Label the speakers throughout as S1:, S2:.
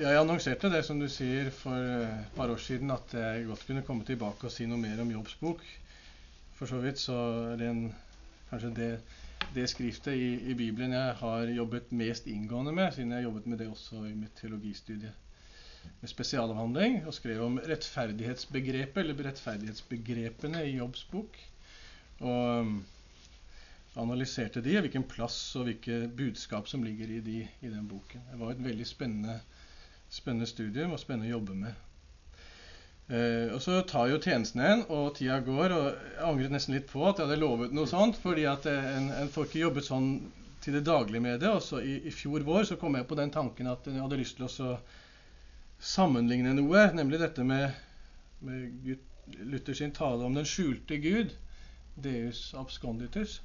S1: Jeg annonserte det, som du sier, for et par år siden at jeg godt kunne komme tilbake og si noe mer om Jobbs bok. For så vidt så er det en, kanskje det, det skriftet i, i, Bibelen jeg har jobbet mest inngående med, siden jeg har jobbet med det også i mitt teologistudie. Med spesialavhandling og skrev om rettferdighetsbegrepet, eller rettferdighetsbegrepene i Jobbs bok. Og analyserte de, hvilken plass og hvilke budskap som ligger i, de, i den boken. Det var et veldig spennende, spennende studium og spennende å jobbe med. Eh, og Så tar jo tjenesten en, og tida går. og Jeg angret nesten litt på at jeg hadde lovet noe sånt, fordi at en, en får ikke jobbet sånn til det daglige med det. Og så i, i, fjor vår så kom jeg på den tanken at jeg hadde lyst til å sammenligne noe, nemlig dette med, med sin tale om den skjulte Gud, Deus absconditus,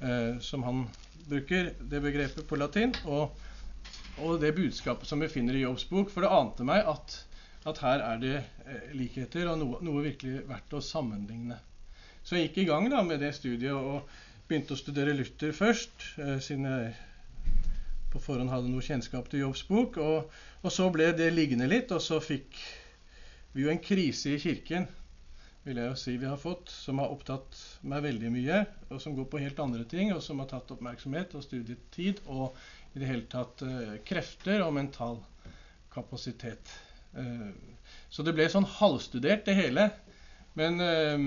S1: eh, som han bruker det begrepet på latin, og, og, det budskapet som vi finner i Jobbs bok. For det ante meg at, at her er det eh, likheter og noe, noe, virkelig verdt å sammenligne. Så jeg gikk i gang da med det studiet og begynte å studere Luther først, eh, siden jeg på forhånd hadde noe kjennskap til Jobbs bok. Og, og så ble det liggende litt, og så fikk vi jo en krise i kirken vil jeg jo si vi har fått, som har opptatt meg veldig mye, og som går på helt andre ting, og som har tatt oppmerksomhet og studietid og i det hele tatt uh, krefter og mental kapasitet. Uh, så det ble sånn halvstudert, det hele. Men uh,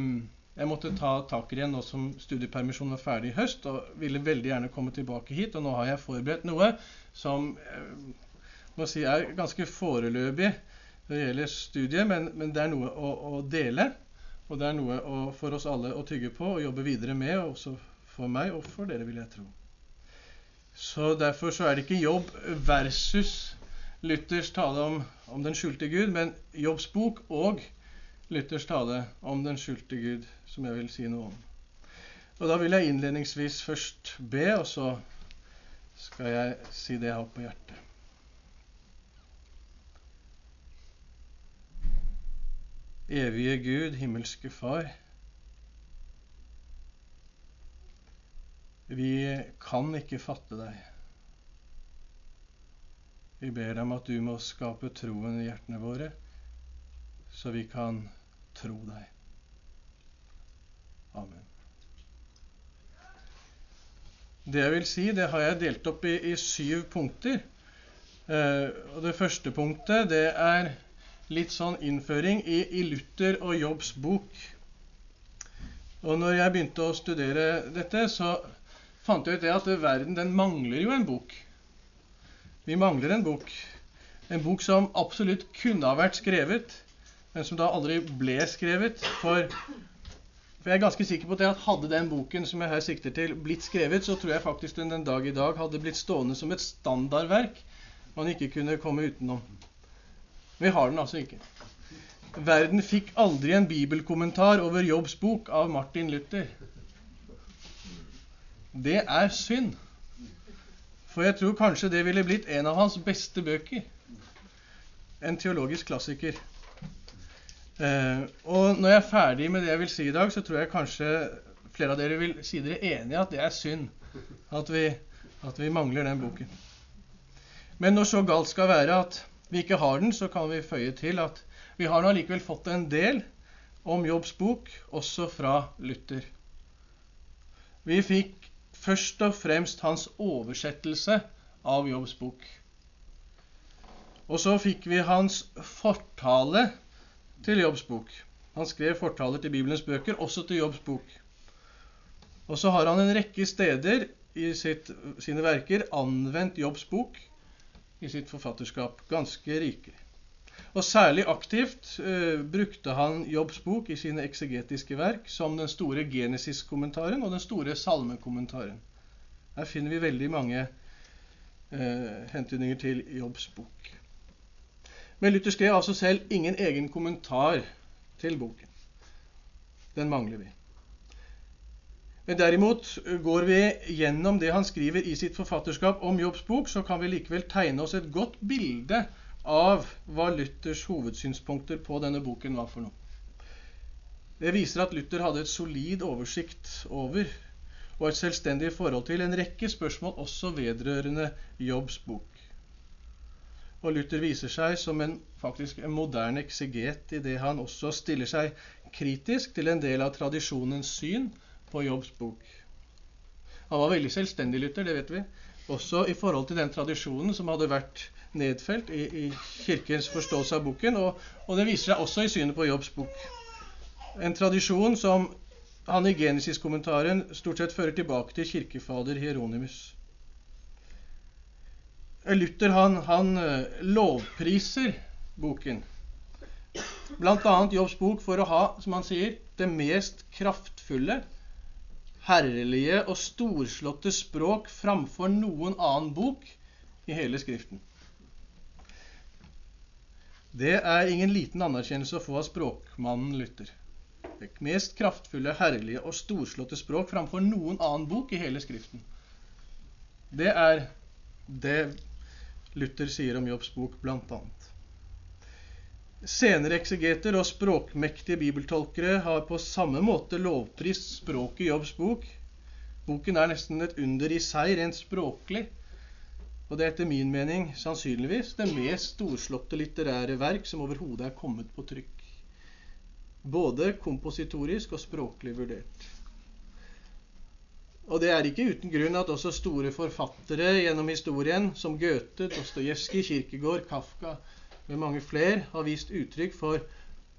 S1: jeg måtte ta tak igjen nå som studiepermisjonen var ferdig i høst, og ville veldig gjerne komme tilbake hit. Og nå har jeg forberedt noe som må si er ganske foreløpig når det gjelder studiet, men, men det er noe å, å dele. Og det er noe å, for oss alle å tygge på og jobbe videre med, også for meg og for dere, vil jeg tro. Så Derfor så er det ikke jobb versus Luthers tale om, om den skjulte Gud, men Jobbs bok og Luthers tale om den skjulte Gud, som jeg vil si noe om. Og Da vil jeg innledningsvis først be, og så skal jeg si det jeg har på hjertet. Evige Gud, himmelske Far. Vi kan ikke fatte deg. Vi ber deg om at du må skape troen i hjertene våre, så vi kan tro deg. Amen. Det jeg vil si, det har jeg delt opp i, i syv punkter. Eh, og Det første punktet det er litt sånn innføring i, i Luther og Jobbs bok. Og når jeg begynte å studere dette, så fant jeg ut det at verden den mangler jo en bok. Vi mangler en bok. En bok som absolutt kunne ha vært skrevet, men som da aldri ble skrevet. For, for jeg er ganske sikker på at hadde den boken som jeg her sikter til, blitt skrevet, så tror jeg faktisk den den dag i dag hadde blitt stående som et standardverk man ikke kunne komme utenom. Vi har den altså ikke. Verden fikk aldri en bibelkommentar over Jobbs bok av Martin Luther. Det er synd. For jeg tror kanskje det ville blitt en av hans beste bøker. En teologisk klassiker. Eh, og når jeg er ferdig med det jeg vil si i dag, så tror jeg kanskje flere av dere vil si dere enig i at det er synd at vi, at vi mangler den boken. Men når så galt skal være at vi ikke har den, så kan vi føye til at vi har nå allikevel fått en del om Jobbs bok, også fra Luther. Vi fikk først og fremst hans oversettelse av Jobbs bok. Og så fikk vi hans fortale til Jobbs bok. Han skrev fortaler til Bibelens bøker, også til Jobbs bok. Og så har han en rekke steder i sitt, sine verker anvendt Jobbs bok i sitt forfatterskap. Ganske rike. Og særlig aktivt eh, brukte han Jobbs bok i sine eksegetiske verk, som den store Genesis-kommentaren og den store salmekommentaren. Her finner vi veldig mange eh, hentydninger til Jobbs bok. Men Luther skrev altså selv ingen egen kommentar til boken. Den mangler vi. Men derimot eh, går vi gjennom det han skriver i sitt forfatterskap om Jobbs bok, så kan vi likevel tegne oss et godt bilde av hva Luthers hovedsynspunkter på denne boken var for noe. Det viser at Luther hadde et solid oversikt over og et selvstendig forhold til en rekke spørsmål også vedrørende Jobbs bok. Og Luther viser seg som en, faktisk en moderne ekseget i det han også stiller seg kritisk til en del av tradisjonens syn på Jobbs bok. Han var veldig selvstendig, Luther, det vet vi. Også i forhold til den tradisjonen som hadde vært nedfelt i, i Kirkens forståelse av boken. Og, og, det viser seg også i synet på Jobbs bok. En tradisjon som han i Genesis-kommentaren stort sett fører tilbake til kirkefader Hieronymus. Luther han, han eh, lovpriser boken. Bl.a. Jobbs bok for å ha, som han sier, det mest kraftfulle, herlige og storslåtte språk framfor noen annen bok i hele Skriften. Det er ingen liten anerkjennelse å få av språkmannen Luther. Det mest kraftfulle, herlige og storslåtte språk framfor noen annen bok i hele Skriften. Det er det Luther sier om Jobbs bok, bl.a. Senere eksegeter og språkmektige bibeltolkere har på samme måte lovprist språket i Jobbs bok. Boken er nesten et under i seg rent språklig. Og det er etter min mening sannsynligvis det mest storslåtte litterære verk som overhodet er kommet på trykk. Både kompositorisk og språklig vurdert. Og det er ikke uten grunn at også store forfattere gjennom historien, som Goethe, Dostojevskij, Kirkegård, Kafka, med mange flere har vist uttrykk for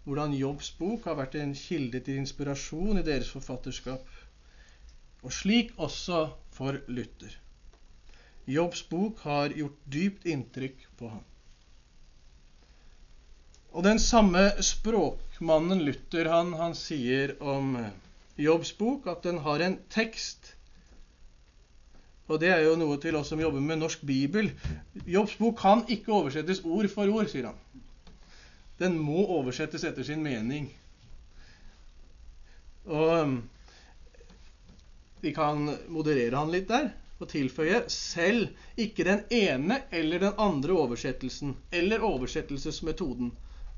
S1: hvordan Jobbs bok har vært en kilde til inspirasjon i deres forfatterskap. Og slik også for Luther. Jobbs bok har gjort dypt inntrykk på ham. Og den samme språkmannen Luther han, han sier om Jobbs bok at den har en tekst og det er jo noe til oss som jobber med norsk bibel. Jobbs bok kan ikke oversettes ord for ord, sier han. Den må oversettes etter sin mening. Og um, vi kan moderere han litt der og tilføye selv ikke den ene eller den andre oversettelsen eller oversettelsesmetoden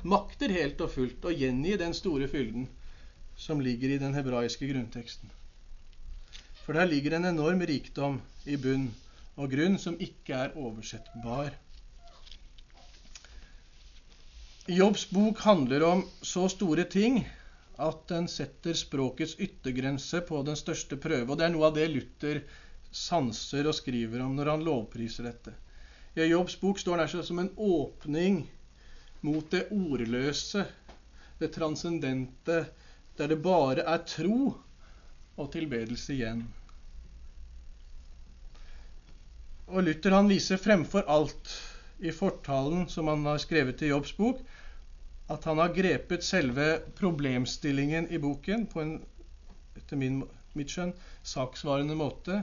S1: makter helt og fullt å gjengi den store fylden som ligger i den hebraiske grunnteksten. For der ligger en enorm rikdom i bunn og grunn som ikke er oversettbar. Jobbs bok handler om så store ting at den setter språkets yttergrense på den største prøve. Og det er noe av det Luther sanser og skriver om når han lovpriser dette. I Jobbs bok står den som en åpning mot det ordløse, det transcendente, der det bare er tro og tilbedelse igjen. Og Luther han viser fremfor alt i fortalen som han har skrevet til Jobbs bok, at han har grepet selve problemstillingen i boken på en etter min, mitt skjønn saksvarende måte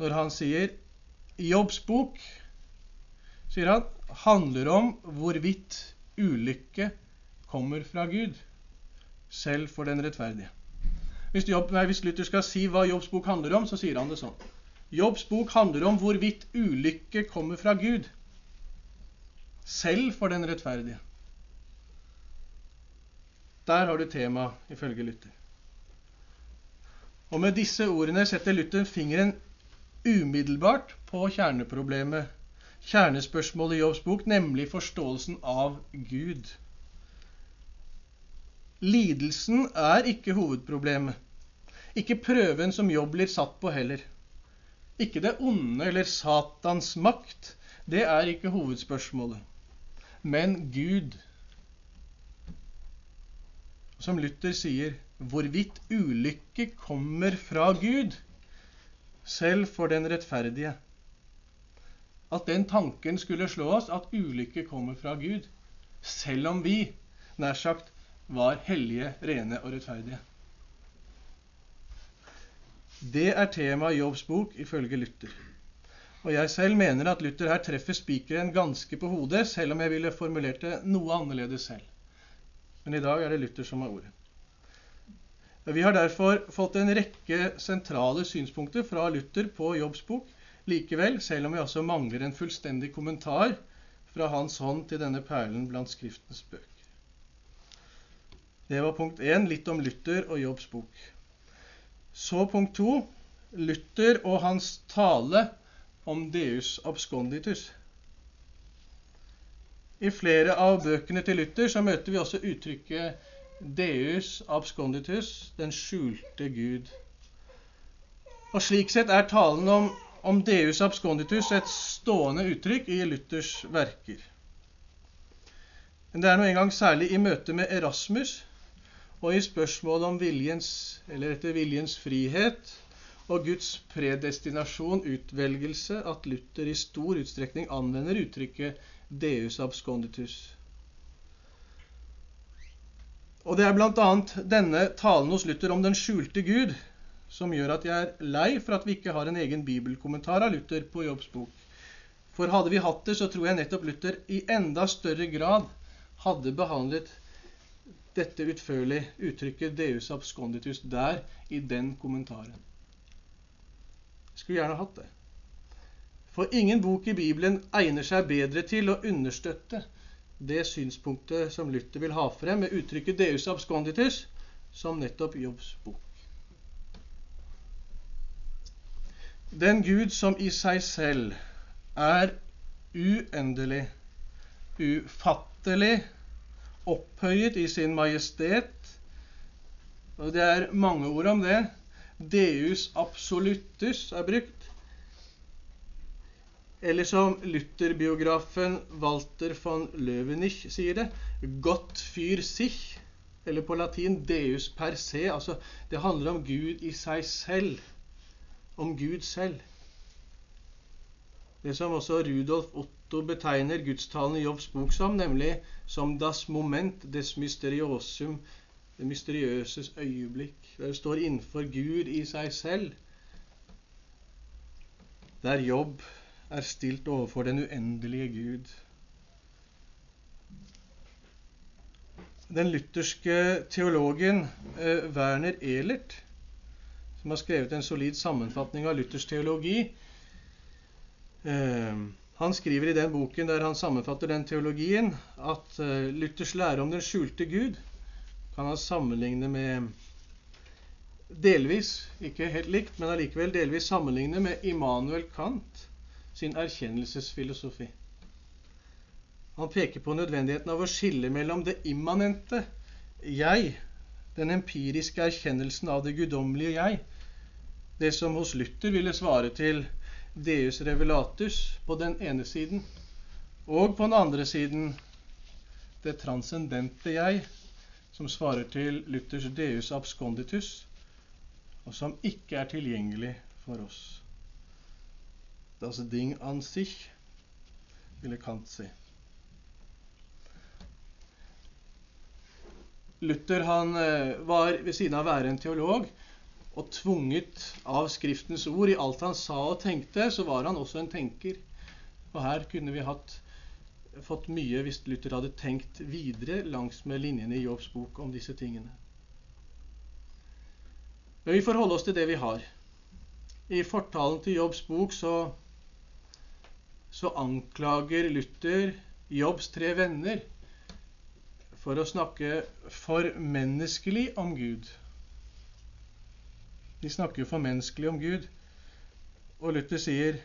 S1: når han sier Jobbs bok sier han, handler om hvorvidt ulykke kommer fra Gud, selv for den rettferdige. Hvis, Jobb, nei, hvis Luther skal si hva Jobbs bok handler om, så sier han det sånn. Jobbs bok handler om hvorvidt ulykke kommer fra Gud, selv for den rettferdige. Der har du temaet, ifølge Luther. Og med disse ordene setter Luther fingeren umiddelbart på kjerneproblemet, kjernespørsmålet i Jobbs bok, nemlig forståelsen av Gud. Lidelsen er ikke hovedproblemet, ikke prøven som Jobb blir satt på heller. Ikke det onde eller Satans makt. Det er ikke hovedspørsmålet. Men Gud. Som Luther sier, hvorvidt ulykke kommer fra Gud, selv for den rettferdige. At den tanken skulle slå oss, at ulykke kommer fra Gud, selv om vi, nær sagt, var hellige, rene og rettferdige. Det er temaet i Jobbs bok, ifølge Luther. Og jeg selv mener at Luther her treffer spikeren ganske på hodet, selv om jeg ville formulert det noe annerledes selv. Men i dag er det Luther som har ordet. Vi har derfor fått en rekke sentrale synspunkter fra Luther på Jobbs bok. Likevel, selv om vi også mangler en fullstendig kommentar fra hans hånd til denne perlen blant Skriftens bøker. Det var punkt én, litt om Luther og Jobbs bok. Så punkt to Luther og hans tale om Deus absconditus. I flere av bøkene til Luther så møter vi også uttrykket Deus absconditus, den skjulte Gud. Og Slik sett er talen om, om Deus absconditus et stående uttrykk i Luthers verker. Men det er nå engang særlig i møte med Erasmus og i spørsmålet om viljens, eller etter viljens frihet og Guds predestinasjon, utvelgelse, at Luther i stor utstrekning anvender uttrykket deus absconditus. Og det er bl.a. denne talen hos Luther om den skjulte Gud som gjør at jeg er lei for at vi ikke har en egen bibelkommentar av Luther på Jobbs bok. For hadde vi hatt det, så tror jeg nettopp Luther i enda større grad hadde behandlet dette utførlig uttrykket deus absconditus der i den kommentaren. Skulle gjerne hatt det. For ingen bok i Bibelen egner seg bedre til å understøtte det synspunktet som Luther vil ha frem med uttrykket 'deus absconditus', som nettopp Jobbs bok. Den Gud som i seg selv er uendelig, ufattelig, opphøyet i sin majestet Og det er mange ord om det. Deus absolutus er brukt. Eller som Luther-biografen Walter von Löwenich sier det, Gott fyr sich, eller på latin Deus per se. Altså, det handler om Gud i seg selv. Om Gud selv. Det som også Rudolf Otto betegner gudstalen i Jobbs bok som, nemlig som das moment des mysteriosum det mysteriøses øyeblikk, der det står innenfor Gud i seg selv, der jobb er stilt overfor den uendelige Gud. Den lutherske teologen eh, Werner Ehlert, som har skrevet en solid sammenfatning av Luthers teologi, eh, han skriver i den boken der han sammenfatter den teologien, at eh, Luthers lære om den skjulte Gud kan han sammenligne med Delvis, ikke helt likt, men allikevel delvis sammenligne med Immanuel Kant sin erkjennelsesfilosofi. Han peker på nødvendigheten av å skille mellom det immanente jeg, den empiriske erkjennelsen av det guddommelige jeg, det som hos Luther ville svare til Deus revelatus på den ene siden, og på den andre siden det transcendente jeg, som svarer til Luthers Deus absconditus, og som ikke er tilgjengelig for oss. Das Ding an sich, ville Kant si. Luther han eh, var ved siden av å være en teolog og tvunget av Skriftens ord i alt han sa og tenkte, så var han også en tenker. Og her kunne vi hatt fått mye hvis Luther hadde tenkt videre langs med linjene i Jobbs bok om disse tingene. Men vi får holde oss til det vi har. I fortalen til Jobbs bok så, så anklager Luther Jobbs tre venner for å snakke for menneskelig om Gud. De snakker for menneskelig om Gud. Og Luther sier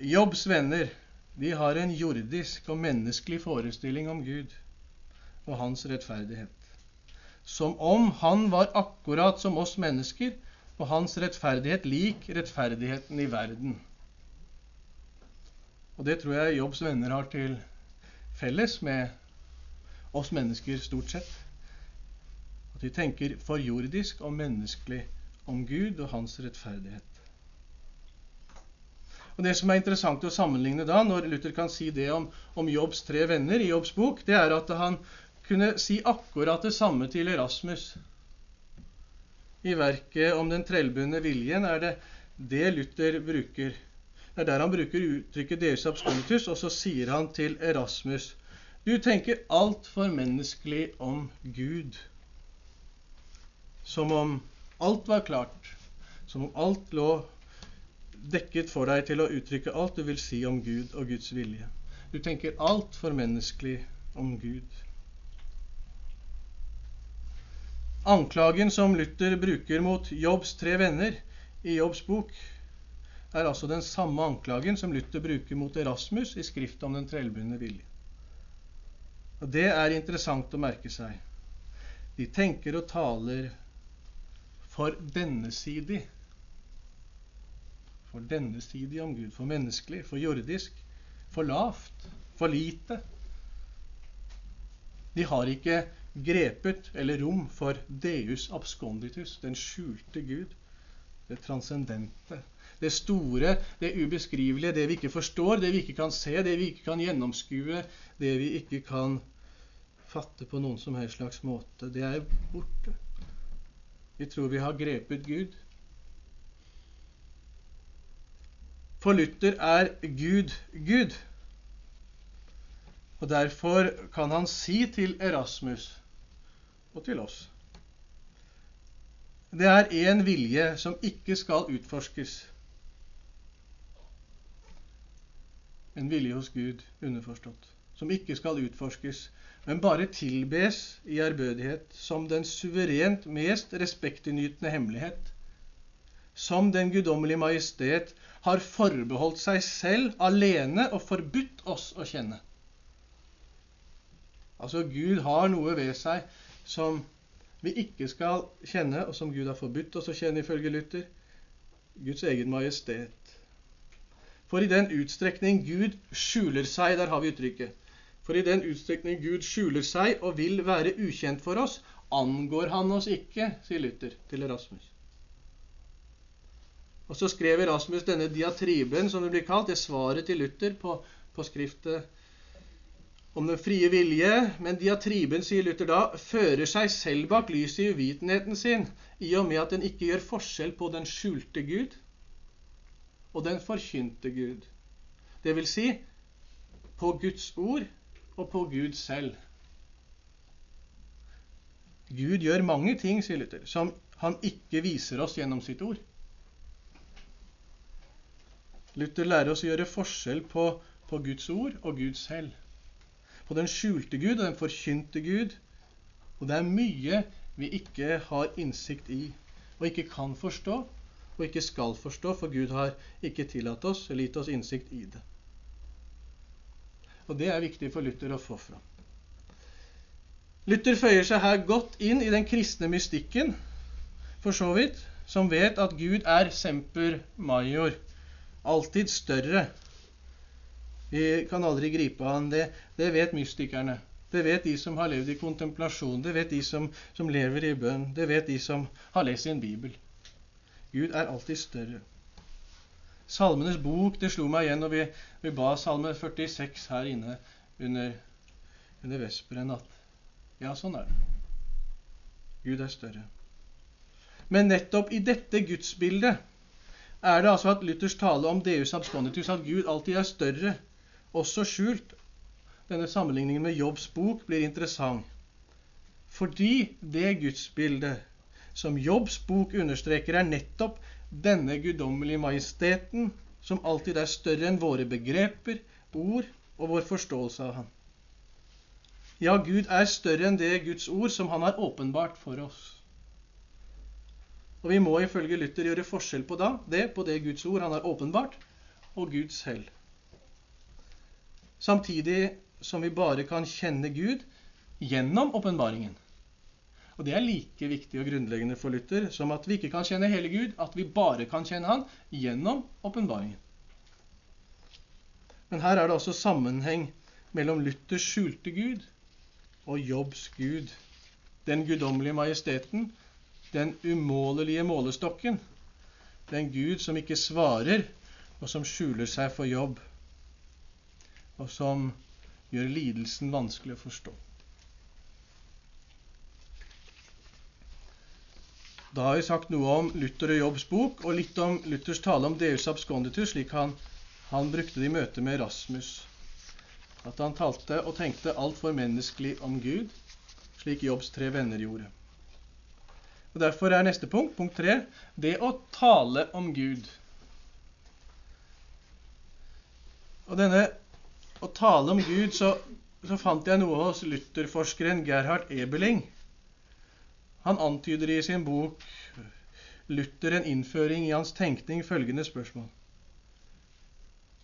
S1: Jobbs venner de har en jordisk og menneskelig forestilling om Gud og hans rettferdighet. Som om han var akkurat som oss mennesker, og hans rettferdighet lik rettferdigheten i verden. Og det tror jeg Jobbs venner har til felles med oss mennesker stort sett. At de tenker for jordisk og menneskelig om Gud og hans rettferdighet. Og Det som er interessant å sammenligne da, når Luther kan si det om, om Jobbs tre venner i Jobbs bok, det er at han kunne si akkurat det samme til Erasmus. I verket om den trellbundne viljen er det det Luther bruker. Det er der han bruker uttrykket 'deres absolutus', og så sier han til Erasmus Du tenker altfor menneskelig om Gud. Som om alt var klart. Som om alt lå dekket for deg til å uttrykke alt du vil si om Gud og Guds vilje. Du tenker altfor menneskelig om Gud. Anklagen som Luther bruker mot Jobbs tre venner i Jobbs bok, er altså den samme anklagen som Luther bruker mot Erasmus i skriftet om den trellbundne vilje. Og Det er interessant å merke seg. De tenker og taler for dennesidig. For dennesidig om Gud. For menneskelig, for jordisk. For lavt. For lite. De har ikke grepet eller rom for deus absconditus, den skjulte Gud. Det transcendente, det store, det ubeskrivelige, det vi ikke forstår, det vi ikke kan se, det vi ikke kan gjennomskue, det vi ikke kan fatte på noen som helst slags måte. Det er borte. Vi tror vi har grepet Gud. For Luther er Gud Gud. Og Derfor kan han si til Erasmus og til oss Det er én vilje som ikke skal utforskes. En vilje hos Gud, underforstått, som ikke skal utforskes, men bare tilbes i ærbødighet som den suverent mest respektinngytende hemmelighet, som den guddommelige majestet har forbeholdt seg selv alene og forbudt oss å kjenne. Altså, Gud har noe ved seg som vi ikke skal kjenne, og som Gud har forbudt oss å kjenne, ifølge Luther. Guds egen majestet. For i den utstrekning Gud skjuler seg Der har vi uttrykket. For i den utstrekning Gud skjuler seg og vil være ukjent for oss, angår han oss ikke, sier Luther til Erasmus. Og så skrev Erasmus denne diatriben, som det blir kalt, det svaret til Luther på, på skriftet om den frie vilje. Men diatriben, sier Luther da, fører seg selv bak lyset i uvitenheten sin, i og med at den ikke gjør forskjell på den skjulte Gud og den forkynte Gud. Det vil si på Guds ord og på Gud selv. Gud gjør mange ting, sier Luther, som han ikke viser oss gjennom sitt ord. Luther lærer oss å gjøre forskjell på, på Guds ord og Gud selv. På den skjulte Gud og den forkynte Gud. Og det er mye vi ikke har innsikt i og ikke kan forstå, og ikke skal forstå, for Gud har ikke tillatt oss eller gitt oss innsikt i det. Og det er viktig for Luther å få fram. Luther føyer seg her godt inn i den kristne mystikken, for så vidt, som vet at Gud er semper major, alltid større. Vi kan aldri gripe han. Det, det vet mystikerne. Det vet de som har levd i kontemplasjon. Det vet de som, som lever i bønn. Det vet de som har lest sin bibel. Gud er alltid større. Salmenes bok det slo meg igjen når vi, vi ba Salme 46 her inne under, under vesperen at ja, sånn er det. Gud er større. Men nettopp i dette gudsbildet er det altså at Luthers tale om Deus absconditus, at Gud alltid er større, også skjult. Denne sammenligningen med Jobbs bok blir interessant. Fordi det gudsbildet som Jobbs bok understreker, er nettopp denne guddommelige majesteten, som alltid er større enn våre begreper, ord og vår forståelse av Han. Ja, Gud er større enn det Guds ord som Han har åpenbart for oss. Og vi må ifølge Luther gjøre forskjell på det på det Guds ord Han har åpenbart, og Gud selv. Samtidig som vi bare kan kjenne Gud gjennom åpenbaringen. Og Det er like viktig og grunnleggende for Luther som at vi ikke kan kjenne hele Gud, at vi bare kan kjenne Han gjennom åpenbaringen. Men her er det også sammenheng mellom Luthers skjulte Gud og Jobbs Gud. Den guddommelige majesteten, den umålelige målestokken. Den Gud som ikke svarer, og som skjuler seg for jobb, og som gjør lidelsen vanskelig å forstå. Da har vi sagt noe om Luther og Jobbs bok, og litt om Luthers tale om Deus absconditus, slik han, han brukte det i møte med Rasmus. At han talte og tenkte altfor menneskelig om Gud, slik Jobbs tre venner gjorde. Og Derfor er neste punkt, punkt tre, det å tale om Gud. Og denne å tale om Gud, så, så fant jeg noe hos Luther-forskeren Gerhard Ebeling han antyder i sin bok 'Luther en innføring i hans tenkning' følgende spørsmål.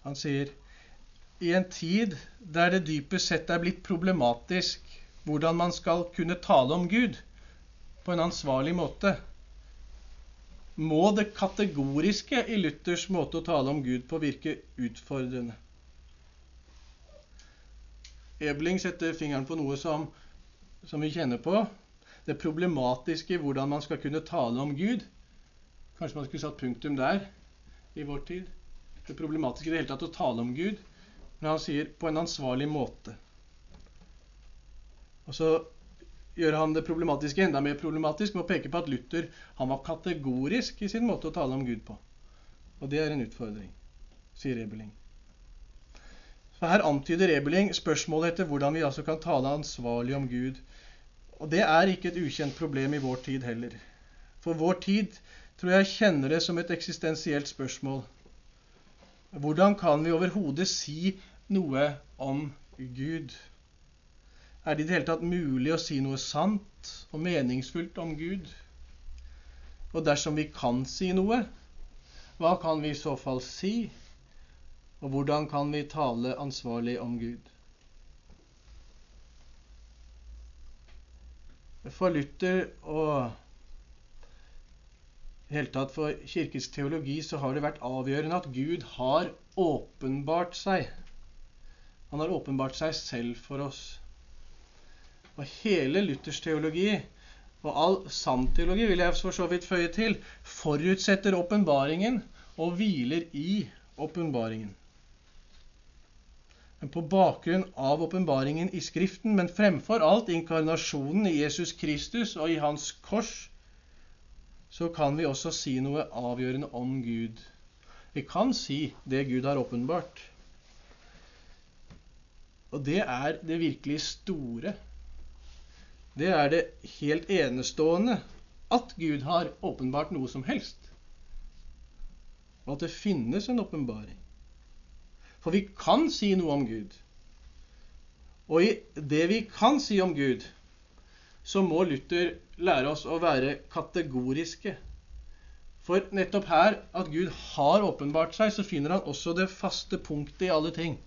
S1: Han sier i en tid der det dypest sett er blitt problematisk hvordan man skal kunne tale om Gud på en ansvarlig måte, må det kategoriske i Luthers måte å tale om Gud på virke utfordrende. Ebling setter fingeren på noe som, som vi kjenner på. Det problematiske i hvordan man skal kunne tale om Gud. Kanskje man skulle satt punktum der i vår tid. Det problematiske i det hele tatt å tale om Gud. Men han sier 'på en ansvarlig måte'. Og så gjør han det problematiske enda mer problematisk med å peke på at Luther han var kategorisk i sin måte å tale om Gud på. Og det er en utfordring, sier Ebeling. Så Her antyder Ebeling spørsmålet etter hvordan vi altså kan tale ansvarlig om Gud. Og det er ikke et ukjent problem i vår tid heller. For vår tid tror jeg kjenner det som et eksistensielt spørsmål. Hvordan kan vi overhodet si noe om Gud? Er det i det hele tatt mulig å si noe sant og meningsfullt om Gud? Og dersom vi kan si noe, hva kan vi i så fall si? Og hvordan kan vi tale ansvarlig om Gud? For Luther og helt tatt for kirkens teologi så har det vært avgjørende at Gud har åpenbart seg. Han har åpenbart seg selv for oss. Og hele Luthers teologi, og all sann teologi, vil jeg for så vidt føye til, forutsetter åpenbaringen og hviler i åpenbaringen. På bakgrunn av åpenbaringen i Skriften, men fremfor alt inkarnasjonen i Jesus Kristus og i Hans kors, så kan vi også si noe avgjørende om Gud. Vi kan si det Gud har åpenbart. Og det er det virkelig store. Det er det helt enestående at Gud har åpenbart noe som helst. Og at det finnes en åpenbaring. For vi kan si noe om Gud. Og i det vi kan si om Gud, så må Luther lære oss å være kategoriske. For nettopp her, at Gud har åpenbart seg, så finner han også det faste punktet i alle ting.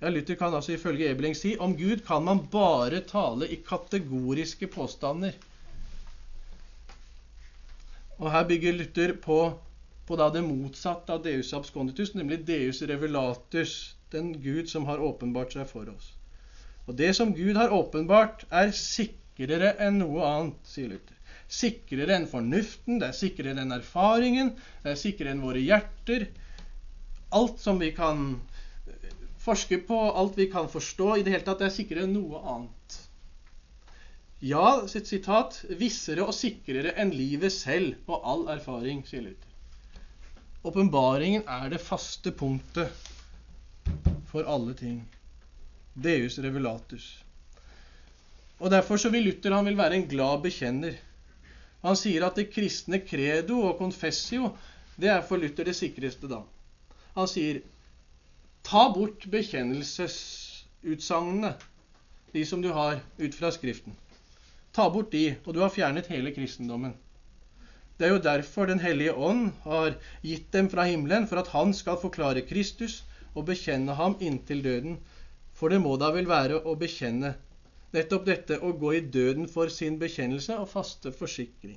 S1: Ja, Luther kan altså ifølge Ebeling si om Gud kan man bare tale i kategoriske påstander. Og her bygger Luther på, på det motsatte av Deus absconditus, nemlig Deus revelatus, den Gud som har åpenbart seg for oss. Og det som Gud har åpenbart, er sikrere enn noe annet, sier Luther. Sikrere enn fornuften, det er sikrere enn erfaringen, det er sikrere enn våre hjerter. Alt som vi kan forske på, alt vi kan forstå, i det hele tatt, det er sikrere enn noe annet. Ja, sitt sitat, vissere og sikrere enn livet selv og all erfaring, sier Luther. Åpenbaringen er det faste punktet for alle ting. Deus revelatus. Og Derfor så vil Luther han vil være en glad bekjenner. Han sier at det kristne credo og confessio det er for Luther det sikreste da. Han sier ta bort bekjennelsesutsagnene, de som du har ut fra Skriften. Ta bort de, og du har fjernet hele kristendommen. Det er jo derfor Den hellige ånd har gitt dem fra himmelen, for at han skal forklare Kristus og bekjenne ham inntil døden, for det må da vel være å bekjenne nettopp dette å gå i døden for sin bekjennelse og faste forsikring.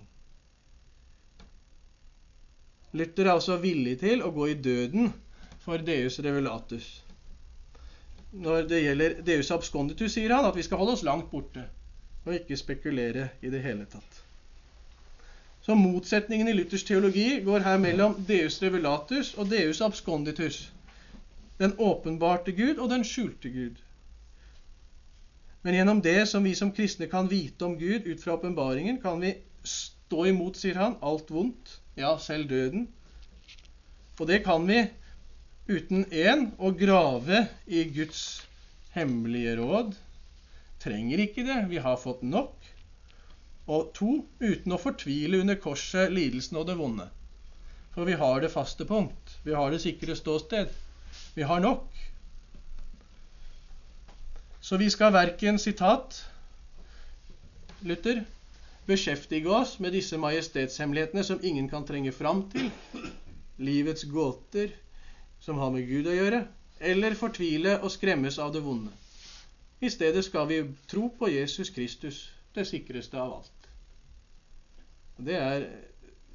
S1: Luther er altså villig til å gå i døden for Deus revelatus. Når det gjelder Deus absconditus, sier han at vi skal holde oss langt borte og ikke spekulere i det hele tatt. Så motsetningen i Luthers teologi går her mellom Deus revelatus og Deus absconditus den åpenbarte Gud og den skjulte Gud. Men gjennom det som vi som kristne kan vite om Gud ut fra åpenbaringen, kan vi stå imot, sier han, alt vondt, ja, selv døden. Og det kan vi uten én å grave i Guds hemmelige råd. Trenger ikke det, vi har fått nok. Og to, uten å fortvile under korset, lidelsen og det vonde. For vi har det faste punkt. Vi har det sikre ståsted. Vi har nok. Så vi skal verken, sitat Luther, beskjeftige oss med disse majestetshemmelighetene som ingen kan trenge fram til, livets gåter, som har med Gud å gjøre, eller fortvile og skremmes av det vonde. I stedet skal vi tro på Jesus Kristus, det sikreste av alt. Det er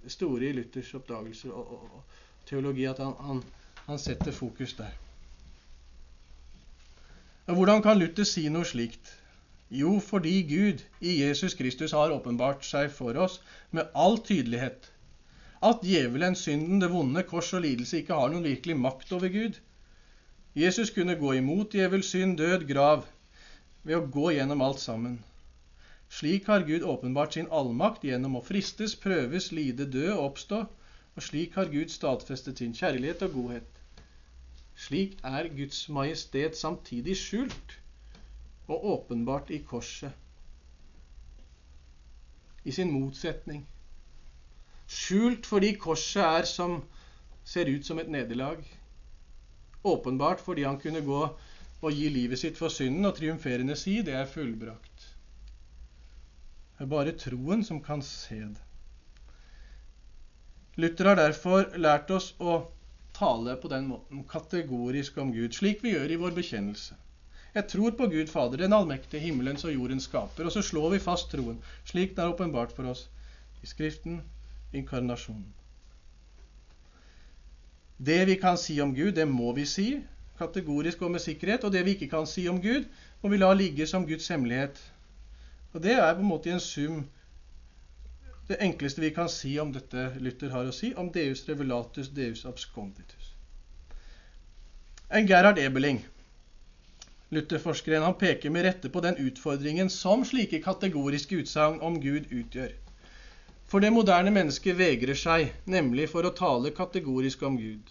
S1: store i Luthers oppdagelse og, og, og teologi at han, han, han, setter fokus der. Hvordan kan Luther si noe slikt? Jo, fordi Gud i Jesus Kristus har åpenbart seg for oss med all tydelighet. At djevelen, synden, det vonde, kors og lidelse ikke har noen virkelig makt over Gud. Jesus kunne gå imot djevel, synd, død, grav ved å gå gjennom alt sammen. Slik har Gud åpenbart sin allmakt gjennom å fristes, prøves, lide, dø og oppstå. Og slik har Gud stadfestet sin kjærlighet og godhet. Slik er Guds majestet samtidig skjult og åpenbart i korset. I sin motsetning. Skjult fordi korset er som ser ut som et nederlag Åpenbart fordi han kunne gå og gi livet sitt for synden og triumferende si det er fullbrakt. Det er bare troen som kan se det. Luther har derfor lært oss å tale på den måten, kategorisk om Gud, slik vi gjør i vår bekjennelse. Jeg tror på Gud Fader, den allmektige himmelens og jordens skaper. Og så slår vi fast troen, slik den er åpenbart for oss i Skriften, inkarnasjonen. Det vi kan si om Gud, det må vi si, kategorisk og med sikkerhet. Og det vi ikke kan si om Gud, må vi la ligge som Guds hemmelighet. Og det er på en måte i en sum det enkleste vi kan si om dette Luther har å si om Deus revelatus, Deus absconditus. En Gerhard Ebeling, Luther-forskeren, han peker med rette på den utfordringen som slike kategoriske utsagn om Gud utgjør. For det moderne mennesket vegrer seg nemlig for å tale kategorisk om Gud.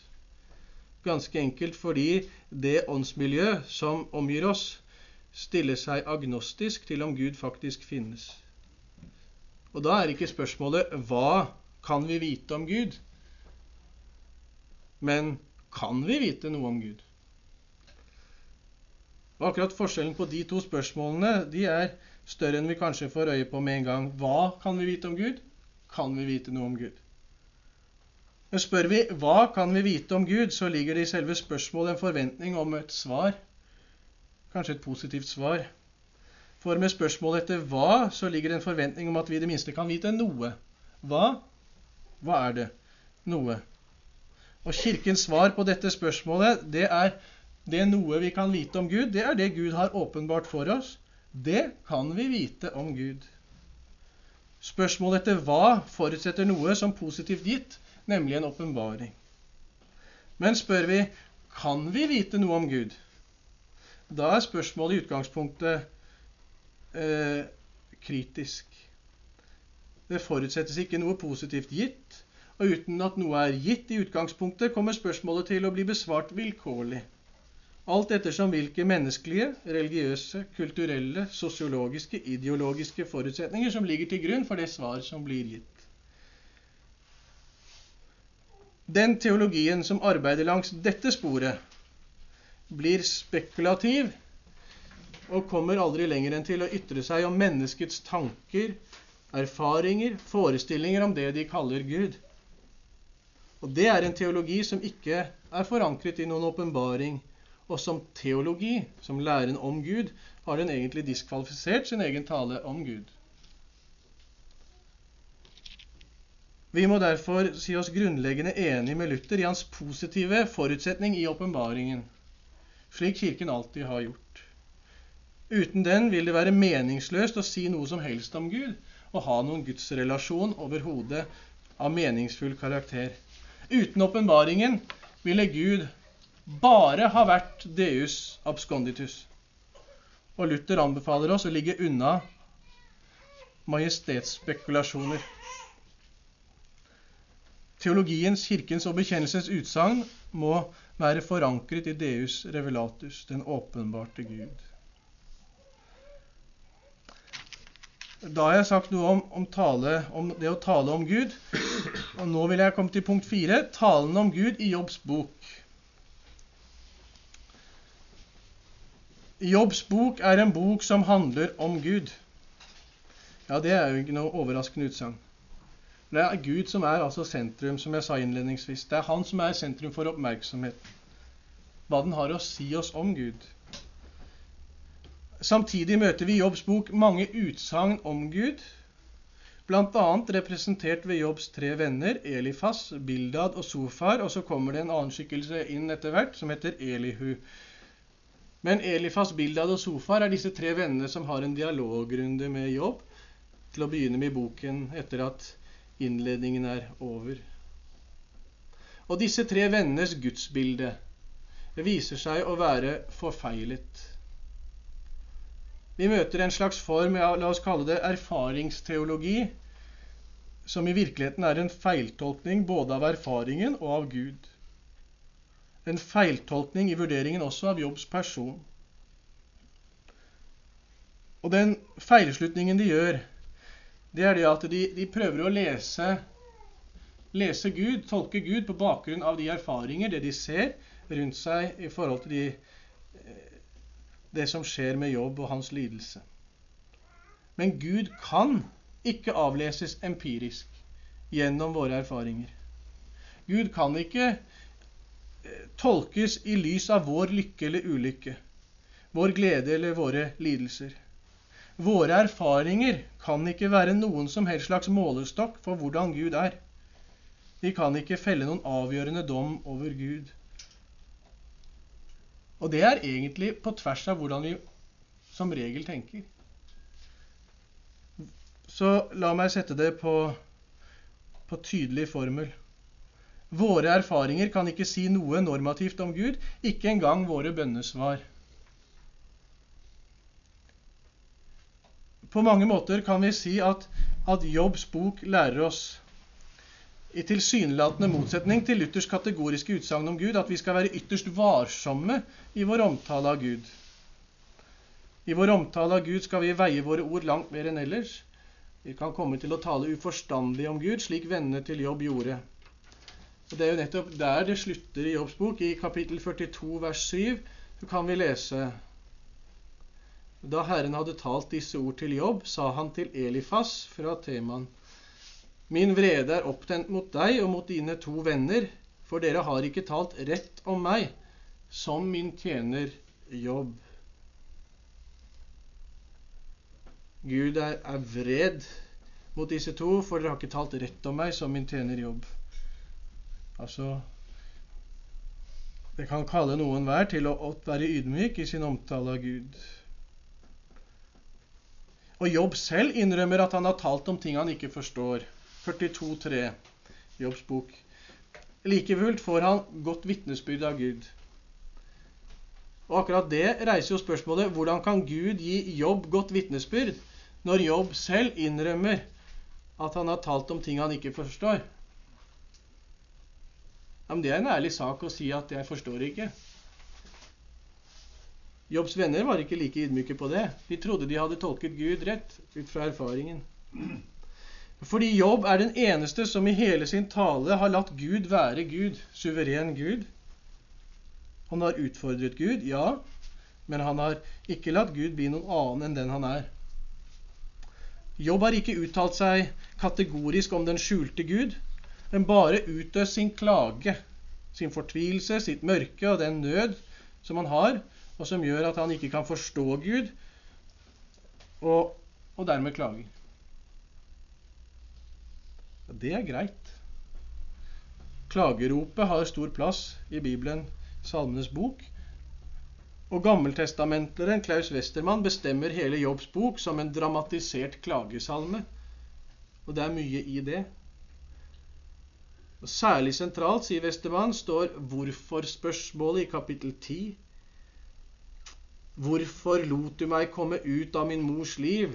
S1: Ganske enkelt fordi det åndsmiljø som omgir oss, stiller seg agnostisk til om Gud faktisk finnes. Og da er ikke spørsmålet 'Hva kan vi vite om Gud?' Men kan vi vite noe om Gud? Og akkurat Forskjellen på de to spørsmålene de er større enn vi kanskje får øye på med en gang. Hva kan vi vite om Gud? kan vi vite noe om Gud. Men spør vi hva kan vi vite om Gud, så ligger det i selve spørsmålet en forventning om et svar. Kanskje et positivt svar. For med spørsmålet etter hva, så ligger det en forventning om at vi i det minste kan vite noe. Hva? Hva er det? Noe. Og Kirkens svar på dette spørsmålet, det er det noe vi kan vite om Gud, det er det Gud har åpenbart for oss. Det kan vi vite om Gud. Spørsmålet etter hva forutsetter noe som positivt gitt, nemlig en åpenbaring. Men spør vi kan vi vite noe om Gud, da er spørsmålet i utgangspunktet eh, kritisk. Det forutsettes ikke noe positivt gitt, og uten at noe er gitt i utgangspunktet, kommer spørsmålet til å bli besvart vilkårlig alt ettersom hvilke menneskelige, religiøse, kulturelle, sosiologiske, ideologiske forutsetninger som ligger til grunn for det svar som blir gitt. Den teologien som arbeider langs dette sporet, blir spekulativ og kommer aldri lenger enn til å ytre seg om menneskets tanker, erfaringer, forestillinger om det de kaller Gud. Og det er en teologi som ikke er forankret i noen åpenbaring og som teologi, som læren om Gud, har den egentlig diskvalifisert sin egen tale om Gud. Vi må derfor si oss grunnleggende enig med Luther i hans positive forutsetning i åpenbaringen, slik Kirken alltid har gjort. Uten den vil det være meningsløst å si noe som helst om Gud og ha noen gudsrelasjon overhodet av meningsfull karakter. Uten åpenbaringen ville Gud bare ha vært Deus absconditus. Og Luther anbefaler oss å ligge unna majestetsspekulasjoner. Teologiens, kirkens og bekjennelsens utsagn må være forankret i Deus revelatus, den åpenbarte Gud. Da har jeg sagt noe om, om, tale, om, det å tale om Gud. Og nå vil jeg komme til punkt fire talen om Gud i Jobbs bok. Jobbs bok er en bok som handler om Gud. Ja, det er jo ikke noe overraskende utsagn. Det er Gud som er altså sentrum, som jeg sa innledningsvis. Det er Han som er sentrum for oppmerksomhet. hva den har å si oss om Gud. Samtidig møter vi i Jobbs bok mange utsagn om Gud, bl.a. representert ved Jobbs tre venner, Elifas, Bildad og Sofar. Og så kommer det en annen skikkelse inn etter hvert, som heter Elihu. Men Elifas, Bildad og Sofar er disse tre vennene som har en dialogrunde med Jobb til å begynne med boken etter at innledningen er over. Og disse tre vennenes gudsbilde viser seg å være forfeilet. Vi møter en slags form, ja, la oss kalle det erfaringsteologi, som i virkeligheten er en feiltolkning både av erfaringen og av Gud. En feiltolkning i vurderingen også av Jobbs person. Og den feilslutningen de gjør, det er det at de, de prøver å lese, lese Gud, tolke Gud på bakgrunn av de erfaringer, det de ser rundt seg i forhold til de det som skjer med jobb og hans lidelse. Men Gud kan ikke avleses empirisk gjennom våre erfaringer. Gud kan ikke eh, tolkes i lys av vår lykke eller ulykke, vår glede eller våre lidelser. Våre erfaringer kan ikke være noen som helst slags målestokk for hvordan Gud er. Vi kan ikke felle noen avgjørende dom over Gud. Og det er egentlig på tvers av hvordan vi som regel tenker. Så la meg sette det på, på tydelig formel. Våre erfaringer kan ikke si noe normativt om Gud, ikke engang våre bønnesvar. På mange måter kan vi si at, at Jobbs bok lærer oss i tilsynelatende motsetning til Luthers kategoriske utsagn om Gud, at vi skal være ytterst varsomme i vår omtale av Gud. I vår omtale av Gud skal vi veie våre ord langt mer enn ellers. Vi kan komme til å tale uforstandig om Gud, slik vennene til Jobb gjorde. Og Det er jo nettopp der det slutter i Jobbs bok. I kapittel 42 vers 7 så kan vi lese Da Herren hadde talt disse ord til Jobb, sa han til Elifas fra Teman. Min vrede er opptent mot deg og mot dine to venner, for dere har ikke talt rett om meg, som min tjener Jobb. Gud er, er vred mot disse to, for dere har ikke talt rett om meg, som min tjener Jobb. Altså Det kan kalle noen hver til å, være ydmyk i sin omtale av Gud. Og Jobb selv innrømmer at han har talt om ting han ikke forstår. 42,3, Jobbs bok. Like får han godt vitnesbyrd av Gud. Og akkurat det reiser jo spørsmålet hvordan kan Gud gi Jobb godt vitnesbyrd når Jobb selv innrømmer at han har talt om ting han ikke forstår? Ja, men Det er en ærlig sak å si at 'jeg forstår ikke'. Jobbs venner var ikke like ydmyke på det. De trodde de hadde tolket Gud rett ut fra erfaringen. Fordi Jobb er den eneste som i hele sin tale har latt Gud være Gud, suveren Gud. Han har utfordret Gud, ja, men han har ikke latt Gud bli noen annen enn den han er. Jobb har ikke uttalt seg kategorisk om den skjulte Gud, men bare utøst sin klage, sin fortvilelse, sitt mørke og den nød som han har, og som gjør at han ikke kan forstå Gud, og, og dermed klager. Det er greit. Klageropet har stor plass i Bibelen, Salmenes bok. Og gammeltestamentleren Klaus Westermann bestemmer hele Jobbs bok som en dramatisert klagesalme. Og det er mye i det. Og særlig sentralt, sier Westermann, står hvorfor-spørsmålet i kapittel 10. Hvorfor lot du meg komme ut av min mors liv?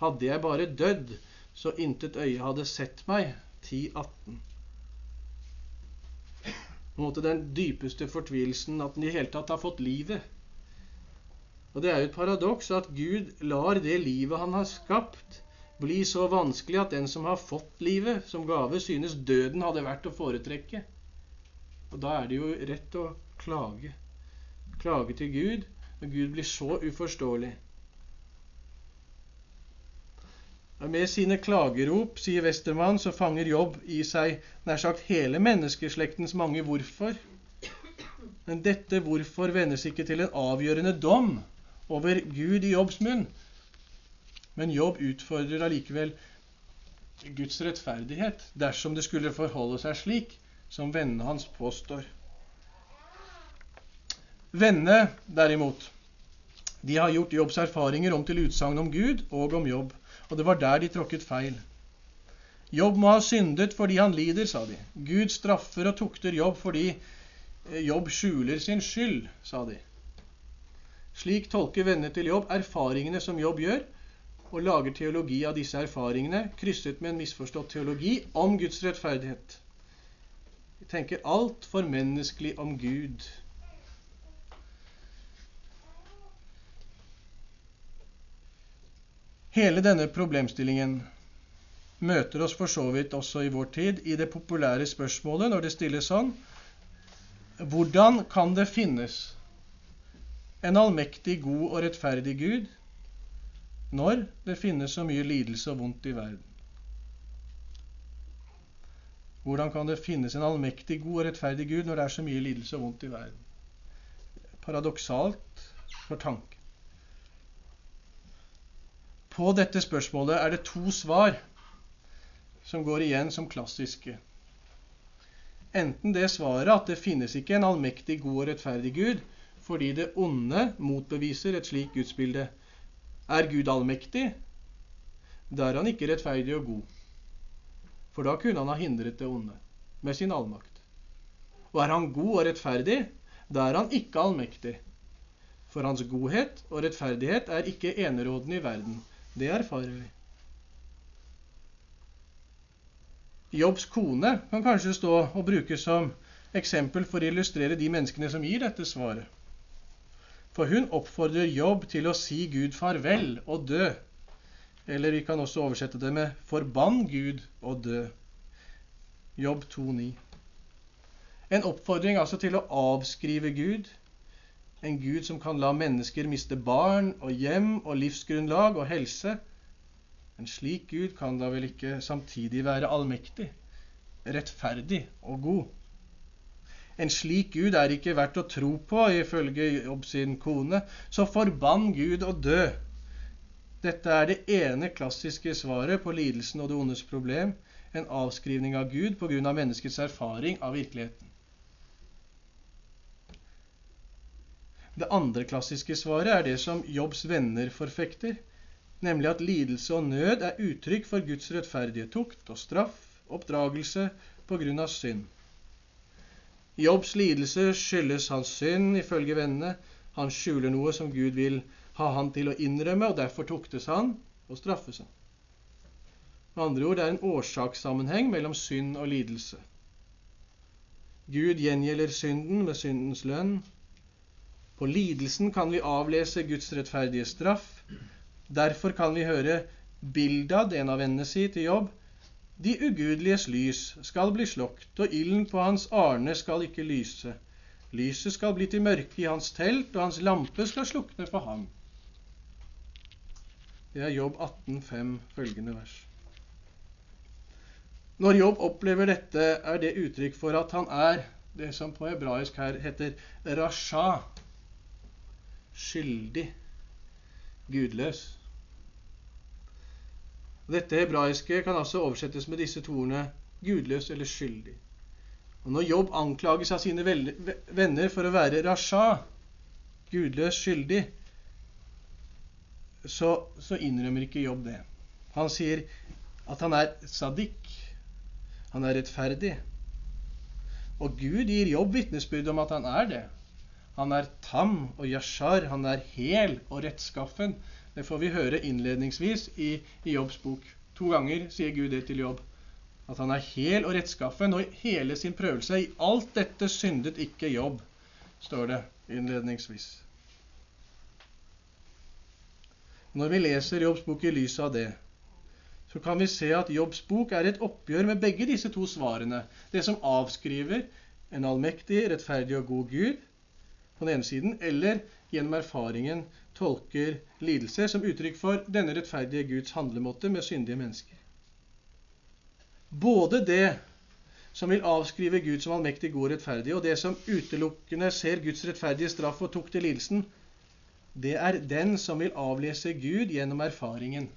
S1: Hadde jeg bare dødd, så intet øye hadde sett meg. 10.18. På en måte den dypeste fortvilelsen at den i hele tatt har fått livet. Og det er jo et paradoks at Gud lar det livet han har skapt, bli så vanskelig at den som har fått livet som gave, synes døden hadde vært å foretrekke. Og da er det jo rett å klage. Klage til Gud når Gud blir så uforståelig. Med sine klagerop, sier Westermann, så fanger Jobb i seg nær sagt hele menneskeslektens mange hvorfor. Men dette hvorfor vendes ikke til en avgjørende dom over Gud i Jobbs munn? Men Jobb utfordrer allikevel Guds rettferdighet dersom det skulle forholde seg slik som vennene hans påstår. Vennene, derimot, de har gjort Jobbs erfaringer om til utsagn om Gud og om Jobb, og det var der de tråkket feil. Jobb må ha syndet fordi han lider, sa de. Gud straffer og tukter Jobb fordi eh, Jobb skjuler sin skyld, sa de. Slik tolker vennene til Jobb erfaringene som Jobb gjør, og lager teologi av disse erfaringene, krysset med en misforstått teologi om Guds rettferdighet. De tenker altfor menneskelig om Gud. Hele denne problemstillingen møter oss for så vidt også i vår tid i det populære spørsmålet når det stilles sånn Hvordan kan det finnes en allmektig, god og rettferdig Gud når det finnes så mye lidelse og vondt i verden? Hvordan kan det finnes en allmektig, god og rettferdig Gud når det er så mye lidelse og vondt i verden? Paradoksalt for tanken. På dette spørsmålet er det to svar som går igjen som klassiske. Enten det svaret at det finnes ikke en allmektig, god og rettferdig Gud, fordi det onde motbeviser et slikt gudsbilde. Er Gud allmektig? Da er han ikke rettferdig og god. For da kunne han ha hindret det onde med sin allmakt. Og er han god og rettferdig? Da er han ikke allmektig. For hans godhet og rettferdighet er ikke enerådende i verden. Det erfarer vi. Jobbs kone kan kanskje stå og brukes som eksempel for å illustrere de menneskene som gir dette svaret. For hun oppfordrer Jobb til å si Gud farvel og dø. Eller vi kan også oversette det med 'forbann Gud og dø'. Jobb 2,9. En oppfordring altså til å avskrive Gud, en Gud som kan la mennesker miste barn og hjem og livsgrunnlag og helse. En slik Gud kan da vel ikke samtidig være allmektig, rettferdig og god. En slik Gud er ikke verdt å tro på, ifølge Jobb sin kone. Så forbann Gud og dø. Dette er det ene klassiske svaret på lidelsen og det ondes problem. En avskrivning av Gud pga. menneskets erfaring av virkeligheten. Det andre klassiske svaret er det som Jobbs venner forfekter, nemlig at lidelse og nød er uttrykk for Guds rettferdige tukt og straff, oppdragelse på grunn av synd. Jobbs lidelse skyldes hans synd, ifølge vennene. Han skjuler noe som Gud vil ha han til å innrømme, og derfor tuktes han og straffes han. Med andre ord, det er en årsakssammenheng mellom synd og lidelse. Gud gjengjelder synden med syndens lønn, på lidelsen kan vi avlese Guds rettferdige straff. Derfor kan vi høre Bildad, en av vennene si, til jobb. De ugudeliges lys skal bli slokt, og ilden på hans arne skal ikke lyse. Lyset skal bli til mørke i hans telt, og hans lampe skal slukne for ham. Det er Jobb 18,5 følgende vers. Når Jobb opplever dette, er det uttrykk for at han er det som på hebraisk her heter rasha, skyldig, gudløs. Dette hebraiske kan altså oversettes med disse to ordene gudløs eller skyldig. Og Når Jobb anklages av sine venner for å være rasha, gudløs, skyldig, så, så innrømmer ikke Jobb det. Han sier at han er sadik. Han er rettferdig. Og Gud gir Jobb vitnesbyrd om at han er det. Han er tam og yashar. Han er hel og rettskaffen. Det får vi høre innledningsvis i, i Jobbs bok. To ganger sier Gud det til Jobb. At han er hel og rettskaffen, og i hele sin prøvelse. I alt dette syndet ikke Jobb, står det innledningsvis. Når vi leser Jobbs bok i lys av det, så kan vi se at Jobbs bok er et oppgjør med begge disse to svarene. Det som avskriver en allmektig, rettferdig og god Gud, på den ene siden, eller gjennom erfaringen tolker lidelse som uttrykk for denne rettferdige Guds handlemåte med syndige mennesker. Både det som vil avskrive Gud som allmektig god og rettferdig, og det som utelukkende ser Guds rettferdige straff og tok til lidelsen, det er den som vil avlese Gud gjennom erfaringen.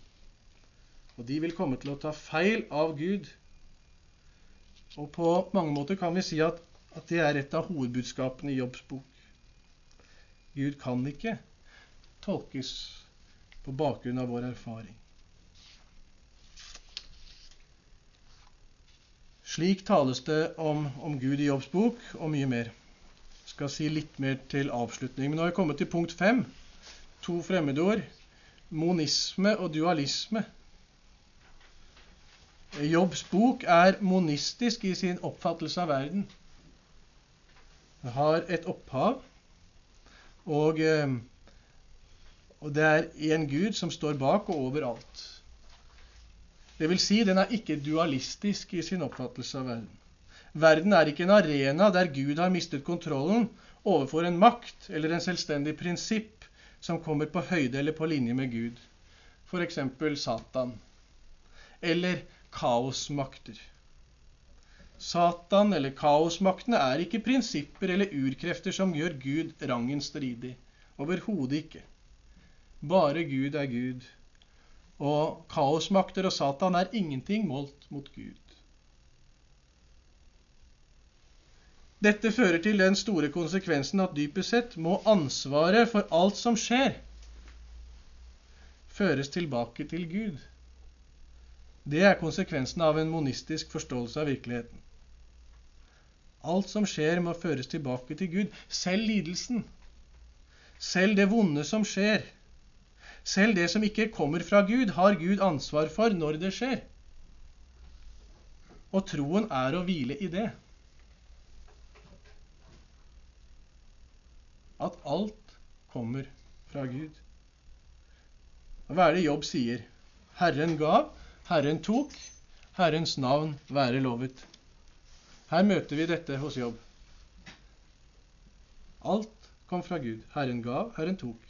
S1: Og de vil komme til å ta feil av Gud. Og på mange måter kan vi si at, at det er et av hovedbudskapene i Jobbs bok. Gud kan ikke tolkes på bakgrunn av vår erfaring. Slik tales det om, om Gud i Jobbs bok, og mye mer. Jeg skal si litt mer til avslutning. Men nå har vi kommet til punkt fem. To fremmedord. Monisme og dualisme. Jobbs bok er monistisk i sin oppfattelse av verden. Det har et opphav, og, eh, og det er en Gud som står bak og overalt. Det vil si, den er ikke dualistisk i sin oppfattelse av verden. Verden er ikke en arena der Gud har mistet kontrollen overfor en makt eller en selvstendig prinsipp som kommer på høyde eller på linje med Gud, f.eks. Satan, eller kaosmakter. Satan eller kaosmaktene er ikke prinsipper eller urkrefter som gjør Gud rangen stridig. Overhodet ikke. Bare Gud er Gud og kaosmakter og Satan er ingenting målt mot Gud. Dette fører til den store konsekvensen at dypest sett må ansvaret for alt som skjer, føres tilbake til Gud. Det er konsekvensen av en monistisk forståelse av virkeligheten. Alt som skjer, må føres tilbake til Gud. Selv lidelsen. Selv det vonde som skjer selv det som ikke kommer fra Gud, har Gud ansvar for når det skjer. Og troen er å hvile i det. At alt kommer fra Gud. Hva er det Jobb sier? Herren gav, Herren tok, Herrens navn være lovet. Her møter vi dette hos Jobb. Alt kom fra Gud. Herren gav, Herren tok.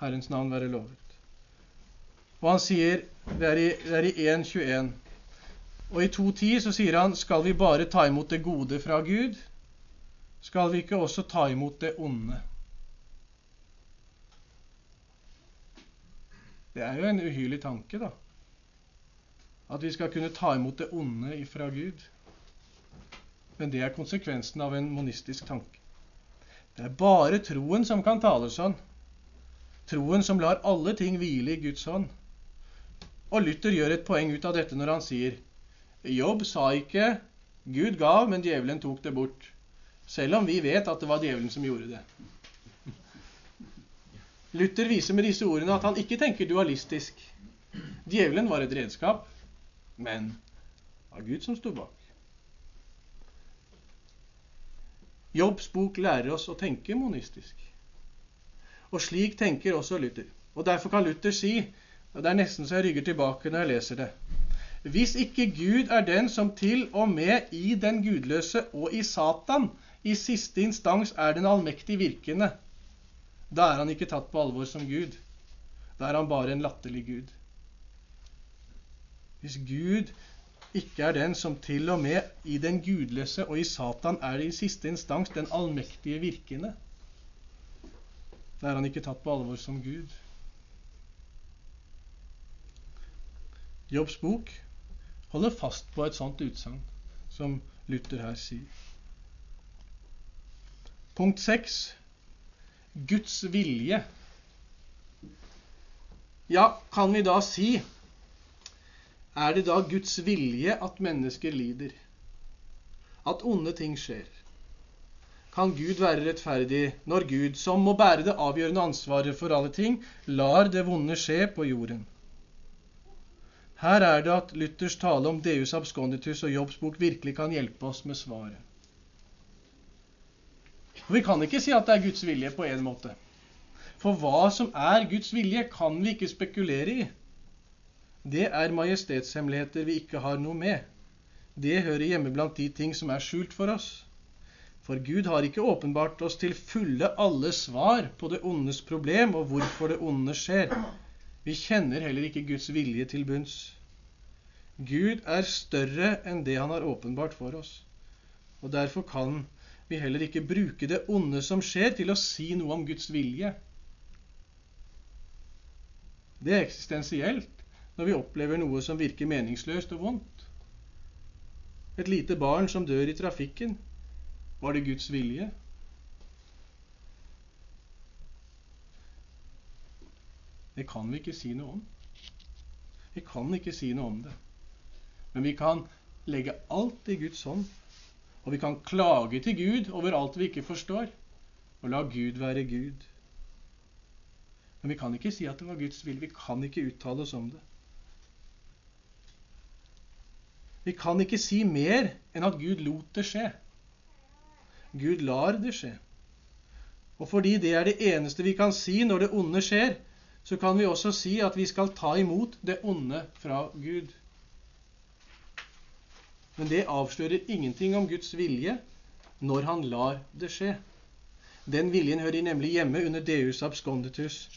S1: Herrens navn være lovet. Og han sier, det er i, i 1.21, og i 2.10 så sier han, skal vi bare ta imot det gode fra Gud? Skal vi ikke også ta imot det onde? Det er jo en uhyrlig tanke, da. At vi skal kunne ta imot det onde fra Gud. Men det er konsekvensen av en monistisk tanke. Det er bare troen som kan tale sånn. Troen som lar alle ting hvile i Guds hånd. Og Luther gjør et poeng ut av dette når han sier Jobb sa ikke 'Gud gav, men djevelen tok det bort', selv om vi vet at det var djevelen som gjorde det. Luther viser med disse ordene at han ikke tenker dualistisk. Djevelen var et redskap, men det var Gud som sto bak. Jobbs bok lærer oss å tenke monistisk. Og slik tenker også Luther. Og Derfor kan Luther si, og det er nesten så jeg rygger tilbake når jeg leser det Hvis ikke Gud er den som til og med i den gudløse og i Satan i siste instans er den allmektig virkende, da er han ikke tatt på alvor som Gud. Da er han bare en latterlig Gud. Hvis Gud ikke er den som til og med i den gudløse og i Satan er i siste instans den allmektige virkende, da er han ikke tatt på alvor som Gud. Jobbs bok holder fast på et sånt utsagn som Luther her sier. Punkt 6. Guds vilje. Ja, kan vi da si Er det da Guds vilje at mennesker lider? At onde ting skjer? kan Gud være rettferdig når Gud, som må bære det avgjørende ansvaret for alle ting, lar det vonde skje på jorden. Her er det at Luthers tale om Deus absconditus og Jobbs bok virkelig kan hjelpe oss med svaret. Og Vi kan ikke si at det er Guds vilje på en måte. For hva som er Guds vilje, kan vi ikke spekulere i. Det er majestetshemmeligheter vi ikke har noe med. Det hører hjemme blant de ting som er skjult for oss. For Gud har ikke åpenbart oss til fulle alle svar på det ondes problem og hvorfor det onde skjer. Vi kjenner heller ikke Guds vilje til bunns. Gud er større enn det han har åpenbart for oss. Og derfor kan vi heller ikke bruke det onde som skjer, til å si noe om Guds vilje. Det er eksistensielt når vi opplever noe som virker meningsløst og vondt. Et lite barn som dør i trafikken. Var det Guds vilje? Det kan vi ikke si noe om. Vi kan ikke si noe om det. Men vi kan legge alt i Guds hånd. Og vi kan klage til Gud over alt vi ikke forstår, og la Gud være Gud. Men vi kan ikke si at det var Guds vilje. Vi kan ikke uttale oss om det. Vi kan ikke si mer enn at Gud lot det skje. Gud lar det skje. Og fordi det er det eneste vi kan si når det onde skjer, så kan vi også si at vi skal ta imot det onde fra Gud. Men det avslører ingenting om Guds vilje når han lar det skje. Den viljen hører nemlig hjemme under Deus absconditus,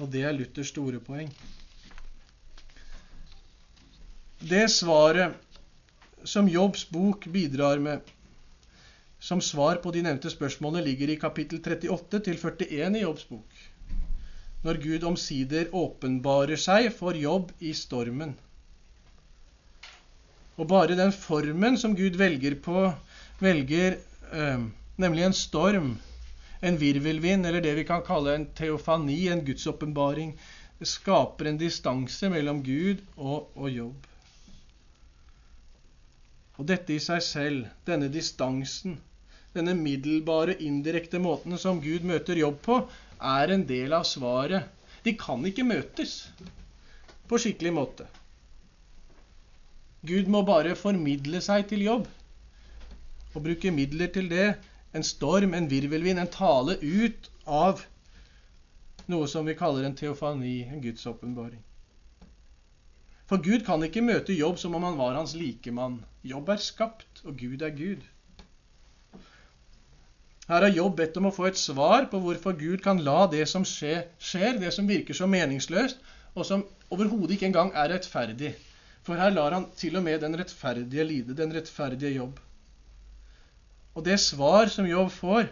S1: og det er Luthers store poeng. Det svaret som Jobbs bok bidrar med som svar på de nevnte spørsmålene, ligger i kapittel 38 til 41 i Jobbs bok når Gud omsider åpenbarer seg for jobb i stormen. Og bare den formen som Gud velger på, velger eh, nemlig en storm, en virvelvind, eller det vi kan kalle en teofani, en gudsåpenbaring, skaper en distanse mellom Gud og, og jobb. Og dette i seg selv, denne distansen, denne middelbare, indirekte måten som Gud møter jobb på, er en del av svaret. De kan ikke møtes på skikkelig måte. Gud må bare formidle seg til jobb og bruke midler til det. En storm, en virvelvind, en tale ut av noe som vi kaller en teofani, en gudsåpenbaring. For Gud kan ikke møte jobb som om han var hans likemann. Jobb er skapt, og Gud er Gud. Her har Jobb bedt om å få et svar på hvorfor Gud kan la det som skjer, skjer det som virker så meningsløst, og som overhodet ikke engang er rettferdig. For her lar han til og med den rettferdige lide, den rettferdige jobb. Og det svar som Jobb får,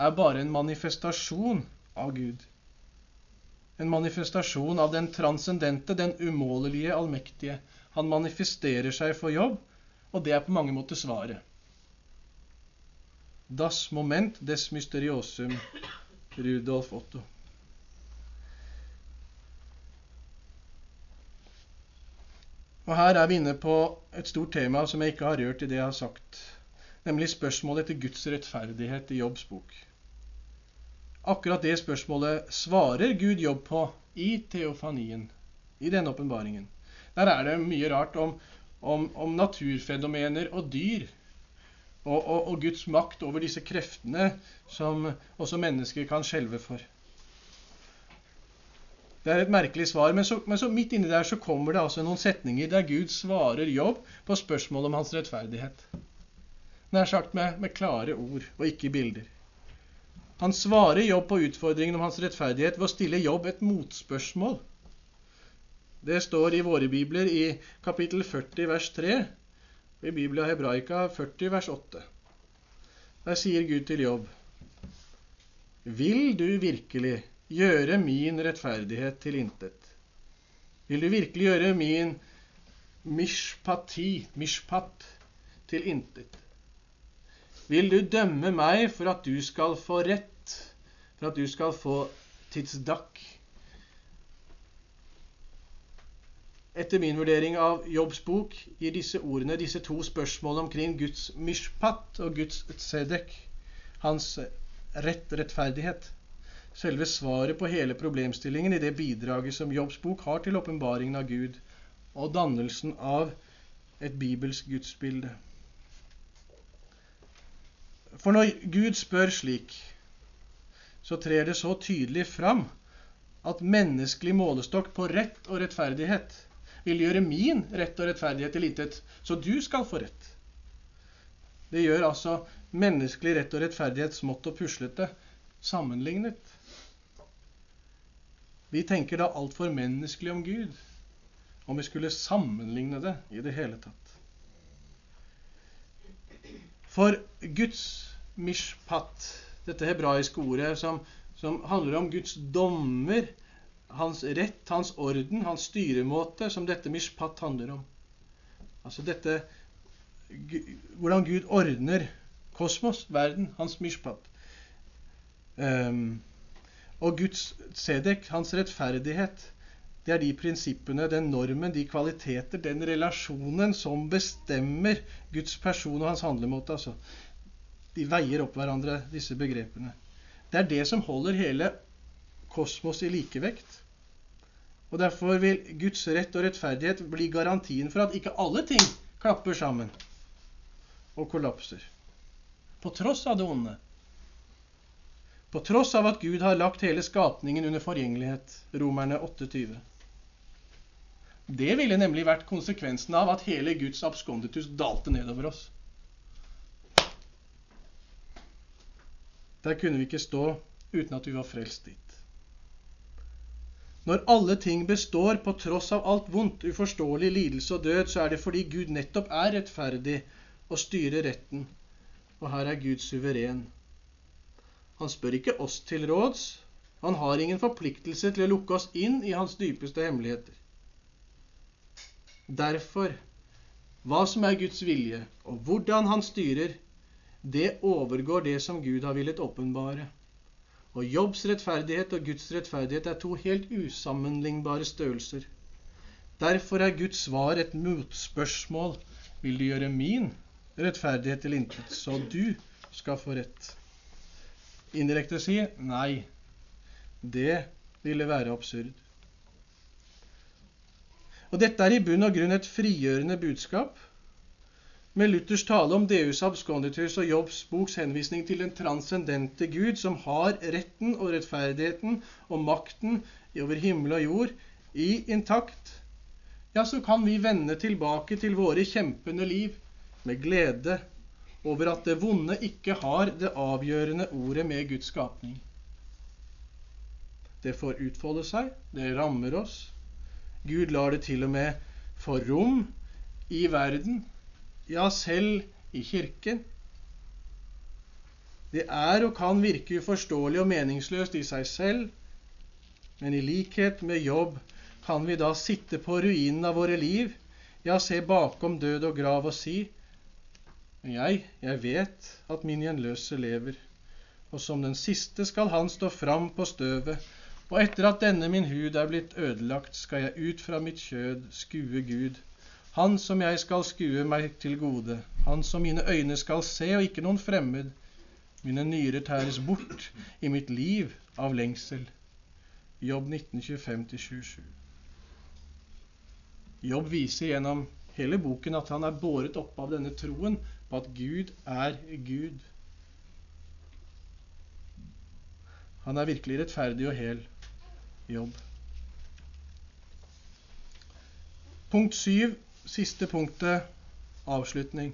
S1: er bare en manifestasjon av Gud. En manifestasjon av den transcendente, den umålelige, allmektige. Han manifesterer seg for jobb, og det er på mange måter svaret. Das Moment des Mysteriosum, Rudolf Otto. Og Her er vi inne på et stort tema som jeg ikke har rørt i det jeg har sagt, nemlig spørsmålet etter Guds rettferdighet i Jobbs bok. Akkurat det spørsmålet svarer Gud Jobb på i teofanien, i denne åpenbaringen. Der er det mye rart om, om, om naturfenomener og dyr og, og, og, Guds makt over disse kreftene som også mennesker kan skjelve for. Det er et merkelig svar, men så, men så midt inni der så kommer det altså noen setninger der Gud svarer Jobb på spørsmålet om hans rettferdighet. Nær sagt med, med klare ord og ikke bilder. Han svarer Jobb på utfordringen om hans rettferdighet ved å stille Jobb et motspørsmål. Det står i våre bibler i kapittel 40 vers 3 i Biblia Hebraika 40 vers 8. Der sier Gud til Jobb Vil du virkelig gjøre min rettferdighet til intet? Vil du virkelig gjøre min mishpati, mishpat, til intet? Vil du dømme meg for at du skal få rett, for at du skal få tidsdakk? etter min vurdering av Jobbs bok, gir disse ordene, disse to spørsmålene omkring Guds mishpat og Guds tzedek, hans rett, rettferdighet, selve svaret på hele problemstillingen i det bidraget som Jobbs bok har til åpenbaringen av Gud og dannelsen av et bibelsk gudsbilde. For når Gud spør slik, så trer det så tydelig fram at menneskelig målestokk på rett og rettferdighet vil gjøre min rett og rettferdighet til intet, så du skal få rett. Det gjør altså menneskelig rett og rettferdighet smått og puslete sammenlignet. Vi tenker da altfor menneskelig om Gud. om vi skulle sammenligne det i det hele tatt. For Guds mishpat, dette hebraiske ordet som, som handler om Guds dommer, hans rett, hans orden, hans styremåte, som dette mishpat handler om. Altså dette Hvordan Gud ordner kosmos, verden, hans mishpat. Um, og Guds sedek, hans rettferdighet, det er de prinsippene, den normen, de kvaliteter, den relasjonen som bestemmer Guds person og hans handlemåte. Altså. De veier opp hverandre, disse begrepene. Det er det som holder hele kosmos i likevekt. Og Derfor vil Guds rett og rettferdighet bli garantien for at ikke alle ting klapper sammen og kollapser. På tross av det onde. På tross av at Gud har lagt hele skapningen under forgjengelighet. Romerne 28. Det ville nemlig vært konsekvensen av at hele Guds abskonditus dalte nedover oss. Der kunne vi ikke stå uten at vi var frelst dit. Når alle ting består på tross av alt vondt, uforståelig lidelse og død, så er det fordi Gud nettopp er rettferdig og styrer retten. Og her er Gud suveren. Han spør ikke oss til råds. Han har ingen forpliktelse til å lukke oss inn i hans dypeste hemmeligheter. Derfor hva som er Guds vilje, og hvordan han styrer, det overgår det som Gud har villet åpenbare. Og Jobbs rettferdighet og Guds rettferdighet er to helt usammenlignbare størrelser. Derfor er Guds svar et motspørsmål. Vil du gjøre min rettferdighet til intet, så du skal få rett? Indirekte si nei. Det ville være absurd. Og dette er i bunn og grunn et frigjørende budskap. Med Luthers tale om Deus absconditus og Jobbs boks henvisning til den transcendente Gud, som har retten og rettferdigheten og makten over himmel og jord i intakt, ja, så kan vi vende tilbake til våre kjempende liv med glede over at det vonde ikke har det avgjørende ordet med Guds skapning. Det får utfolde seg, det rammer oss, Gud lar det til og med få rom i verden, ja, selv i kirken. Det er og kan virke uforståelig og meningsløst i seg selv, men i likhet med jobb kan vi da sitte på ruinen av våre liv, ja, se bakom død og grav og si jeg, jeg vet at min gjenløse lever, og som den siste skal han stå fram på støvet og etter at denne min hud er blitt ødelagt, skal jeg ut fra mitt kjød skue Gud, Han som jeg skal skue meg til gode, Han som mine øyne skal se, og ikke noen fremmed. Mine nyrer tæres bort i mitt liv av lengsel. Jobb 1925-27. Jobb viser gjennom hele boken at han er båret opp av denne troen på at Gud er Gud. Han er virkelig rettferdig og hel jobb. Punkt syv, siste punktet, avslutning.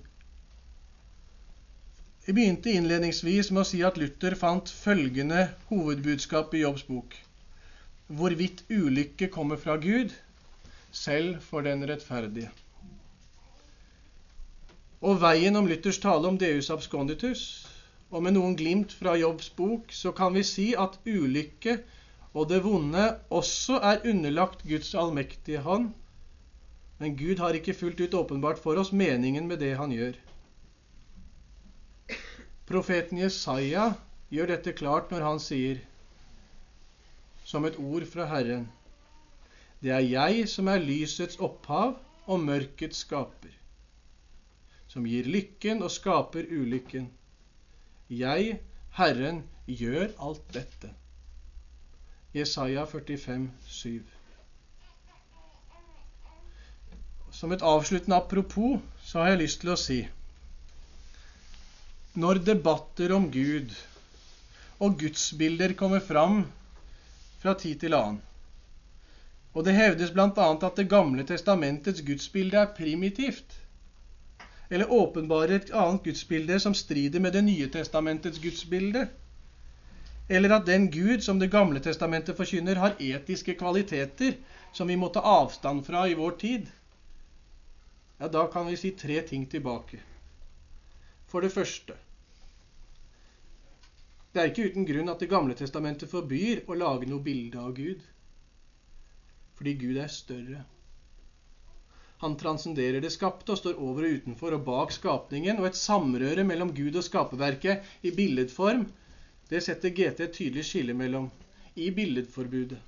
S1: Jeg begynte innledningsvis med å si at Luther fant følgende hovedbudskap i Jobbs bok. Hvorvidt ulykke kommer fra Gud, selv for den rettferdige. Og veien om Luthers tale om Deus absconditus, og med noen glimt fra Jobbs bok, så kan vi si at ulykke og det vonde også er underlagt Guds allmektige hånd. Men Gud har ikke fullt ut åpenbart for oss meningen med det han gjør. Profeten Jesaja gjør dette klart når han sier, som et ord fra Herren, det er jeg som er lysets opphav og mørkets skaper, som gir lykken og skaper ulykken. Jeg, Herren, gjør alt dette. Jesaja 45, 7. Som et avsluttende apropos så har jeg lyst til å si Når debatter om Gud og gudsbilder kommer fram fra tid til annen, og det hevdes bl.a. at Det gamle testamentets gudsbilde er primitivt, eller åpenbarer et annet gudsbilde som strider med Det nye testamentets gudsbilde, eller at den Gud som Det gamle testamentet forkynner, har etiske kvaliteter som vi må ta avstand fra i vår tid, ja, da kan vi si tre ting tilbake. For det første Det er ikke uten grunn at Det gamle testamentet forbyr å lage noe bilde av Gud. Fordi Gud er større. Han transcenderer det skapte og står over og utenfor og bak skapningen. Og et samrøre mellom Gud og skaperverket i billedform, det setter GT et tydelig skille mellom i billedforbudet.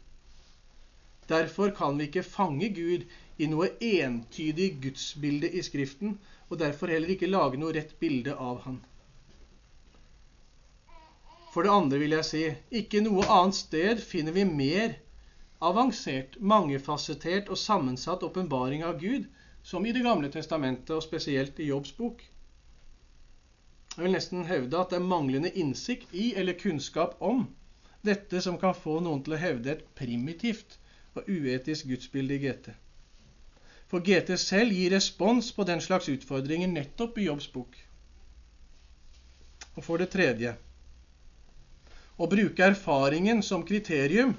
S1: Derfor kan vi ikke fange Gud i noe entydig gudsbilde i Skriften, og derfor heller ikke lage noe rett bilde av Han. For det andre vil jeg si ikke noe annet sted finner vi mer avansert, mangefasettert og sammensatt åpenbaring av Gud, som i Det gamle testamentet, og spesielt i Jobbs bok. Jeg vil nesten hevde at det er manglende innsikt i eller kunnskap om dette som kan få noen til å hevde et primitivt og uetisk gudsbilde i GT. For GT selv gir respons på den slags utfordringer nettopp i Jobbs bok. Og for det tredje å bruke erfaringen som kriterium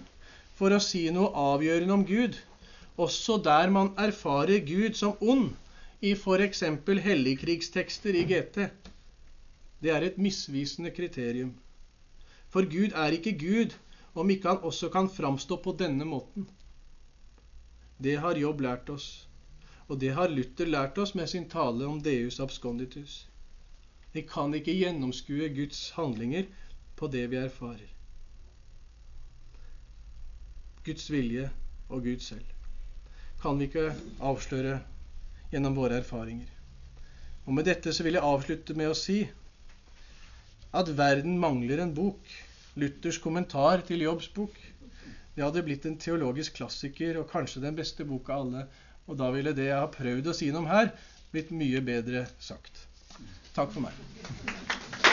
S1: for å si noe avgjørende om Gud, også der man erfarer Gud som ond, i f.eks. helligkrigstekster i GT. Det er et misvisende kriterium. For Gud er ikke Gud om ikke han også kan framstå på denne måten. Det har Jobb lært oss, og det har Luther lært oss med sin tale om Deus absconditus. Vi kan ikke gjennomskue Guds handlinger på det vi erfarer. Guds vilje og Gud selv. Kan vi ikke avsløre gjennom våre erfaringer. Og Med dette så vil jeg avslutte med å si at verden mangler en bok. Luthers kommentar til Jobbs bok. Det hadde blitt en teologisk klassiker og kanskje den beste boka av alle. Og da ville det jeg har prøvd å si noe om her, blitt mye bedre sagt. Takk for meg.